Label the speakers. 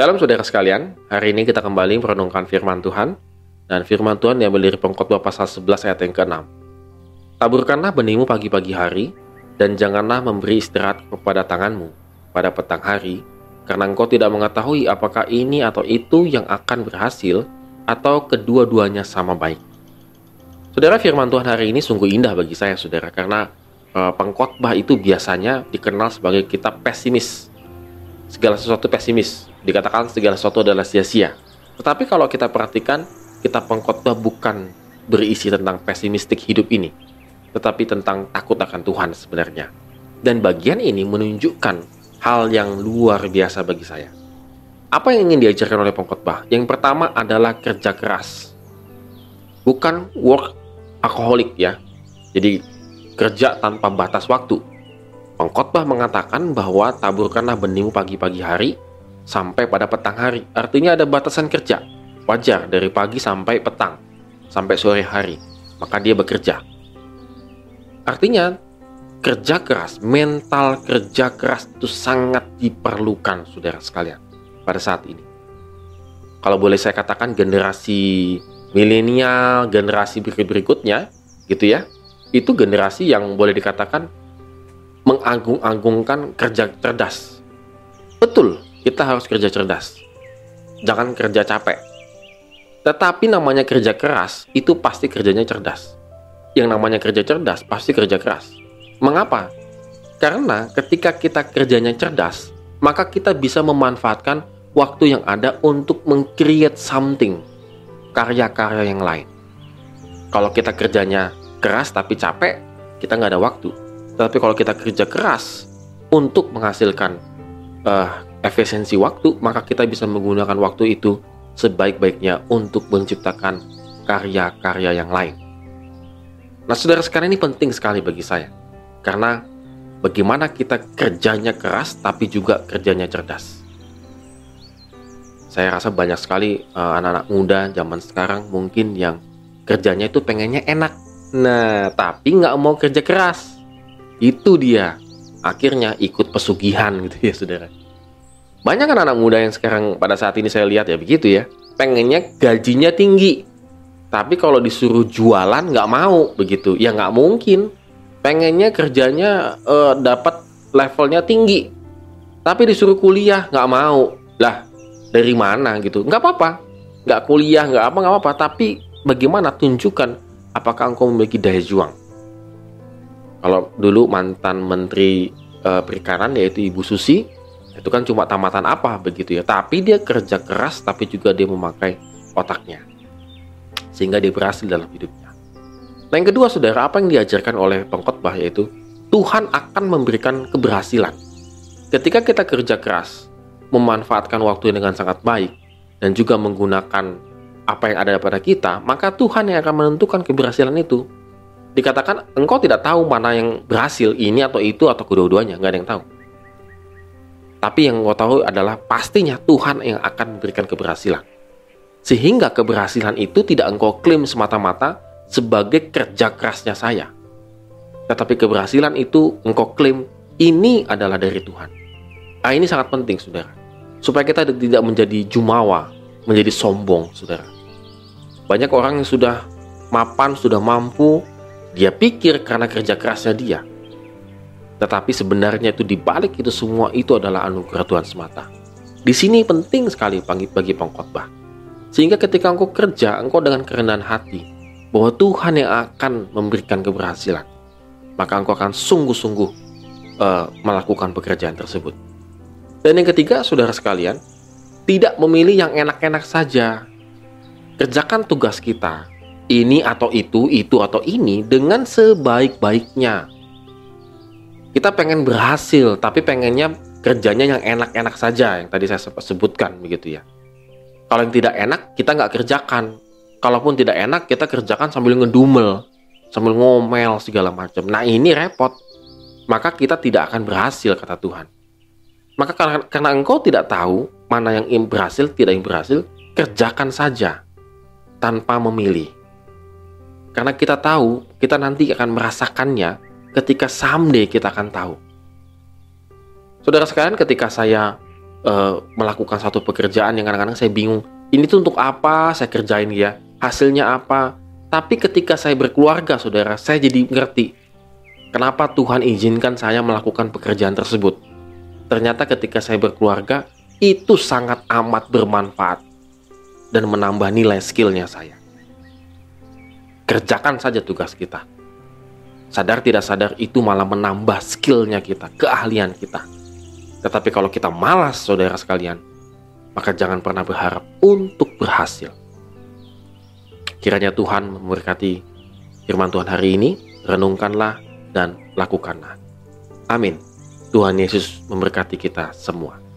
Speaker 1: Shalom saudara sekalian, hari ini kita kembali merenungkan firman Tuhan dan firman Tuhan yang berdiri pengkhotbah pasal 11 ayat yang ke-6. Taburkanlah benihmu pagi-pagi hari dan janganlah memberi istirahat kepada tanganmu pada petang hari karena engkau tidak mengetahui apakah ini atau itu yang akan berhasil atau kedua-duanya sama baik. Saudara firman Tuhan hari ini sungguh indah bagi saya saudara karena uh, pengkhotbah itu biasanya dikenal sebagai kitab pesimis. Segala sesuatu pesimis, dikatakan segala sesuatu adalah sia-sia. Tetapi kalau kita perhatikan, kitab pengkhotbah bukan berisi tentang pesimistik hidup ini, tetapi tentang takut akan Tuhan sebenarnya. Dan bagian ini menunjukkan hal yang luar biasa bagi saya. Apa yang ingin diajarkan oleh pengkhotbah? Yang pertama adalah kerja keras. Bukan work alkoholik ya. Jadi kerja tanpa batas waktu. Pengkhotbah mengatakan bahwa taburkanlah benihmu pagi-pagi hari sampai pada petang hari. Artinya ada batasan kerja. Wajar dari pagi sampai petang, sampai sore hari. Maka dia bekerja. Artinya kerja keras, mental kerja keras itu sangat diperlukan saudara sekalian pada saat ini. Kalau boleh saya katakan generasi milenial, generasi berikut-berikutnya gitu ya, itu generasi yang boleh dikatakan mengagung-agungkan kerja cerdas. Betul, kita harus kerja cerdas. Jangan kerja capek. Tetapi namanya kerja keras, itu pasti kerjanya cerdas. Yang namanya kerja cerdas, pasti kerja keras. Mengapa? Karena ketika kita kerjanya cerdas, maka kita bisa memanfaatkan waktu yang ada untuk meng-create something, karya-karya yang lain. Kalau kita kerjanya keras tapi capek, kita nggak ada waktu. Tapi kalau kita kerja keras untuk menghasilkan uh, efisiensi waktu, maka kita bisa menggunakan waktu itu sebaik-baiknya untuk menciptakan karya-karya yang lain. Nah, saudara sekarang ini penting sekali bagi saya, karena bagaimana kita kerjanya keras tapi juga kerjanya cerdas. Saya rasa banyak sekali eh, anak-anak uh, muda zaman sekarang mungkin yang kerjanya itu pengennya enak, Nah, tapi nggak mau kerja keras. Itu dia. Akhirnya ikut pesugihan gitu ya, saudara. Banyak kan anak muda yang sekarang pada saat ini saya lihat ya begitu ya. Pengennya gajinya tinggi. Tapi kalau disuruh jualan nggak mau begitu. Ya nggak mungkin. Pengennya kerjanya uh, dapat levelnya tinggi. Tapi disuruh kuliah nggak mau. Lah, dari mana gitu? Nggak apa-apa. Nggak kuliah, nggak apa, nggak apa-apa. Tapi bagaimana tunjukkan apakah engkau memiliki daya juang? Kalau dulu mantan menteri e, perikanan yaitu Ibu Susi, itu kan cuma tamatan apa begitu ya. Tapi dia kerja keras tapi juga dia memakai otaknya. Sehingga dia berhasil dalam hidupnya. Nah yang kedua saudara, apa yang diajarkan oleh pengkhotbah yaitu Tuhan akan memberikan keberhasilan. Ketika kita kerja keras, memanfaatkan waktu dengan sangat baik, dan juga menggunakan apa yang ada pada kita, maka Tuhan yang akan menentukan keberhasilan itu. Dikatakan engkau tidak tahu mana yang berhasil, ini atau itu atau kedua-duanya, nggak ada yang tahu. Tapi yang engkau tahu adalah pastinya Tuhan yang akan memberikan keberhasilan. Sehingga keberhasilan itu tidak engkau klaim semata-mata sebagai kerja kerasnya saya. Tetapi keberhasilan itu engkau klaim ini adalah dari Tuhan. Nah, ini sangat penting, saudara. Supaya kita tidak menjadi jumawa, menjadi sombong, saudara. Banyak orang yang sudah mapan, sudah mampu, dia pikir karena kerja kerasnya dia. Tetapi sebenarnya itu dibalik itu semua itu adalah anugerah Tuhan semata. Di sini penting sekali bagi, bagi pengkhotbah. Sehingga ketika engkau kerja, engkau dengan kerendahan hati bahwa Tuhan yang akan memberikan keberhasilan. Maka engkau akan sungguh-sungguh uh, melakukan pekerjaan tersebut. Dan yang ketiga, saudara sekalian, tidak memilih yang enak-enak saja, kerjakan tugas kita ini atau itu, itu atau ini dengan sebaik-baiknya. Kita pengen berhasil, tapi pengennya kerjanya yang enak-enak saja, yang tadi saya sebutkan begitu ya. Kalau yang tidak enak, kita nggak kerjakan. Kalaupun tidak enak, kita kerjakan sambil ngedumel, sambil ngomel segala macam. Nah ini repot. Maka kita tidak akan berhasil, kata Tuhan. Maka karena, karena engkau tidak tahu mana yang berhasil, tidak yang berhasil, kerjakan saja tanpa memilih. Karena kita tahu, kita nanti akan merasakannya ketika someday kita akan tahu. Saudara sekalian, ketika saya uh, melakukan satu pekerjaan yang kadang-kadang saya bingung. Ini tuh untuk apa saya kerjain ya? Hasilnya apa? Tapi ketika saya berkeluarga, saudara, saya jadi ngerti kenapa Tuhan izinkan saya melakukan pekerjaan tersebut. Ternyata ketika saya berkeluarga, itu sangat amat bermanfaat dan menambah nilai skillnya saya. Kerjakan saja tugas kita. Sadar tidak sadar itu malah menambah skillnya kita, keahlian kita. Tetapi kalau kita malas, saudara sekalian, maka jangan pernah berharap untuk berhasil. Kiranya Tuhan memberkati firman Tuhan hari ini, renungkanlah dan lakukanlah. Amin. Tuhan Yesus memberkati kita semua.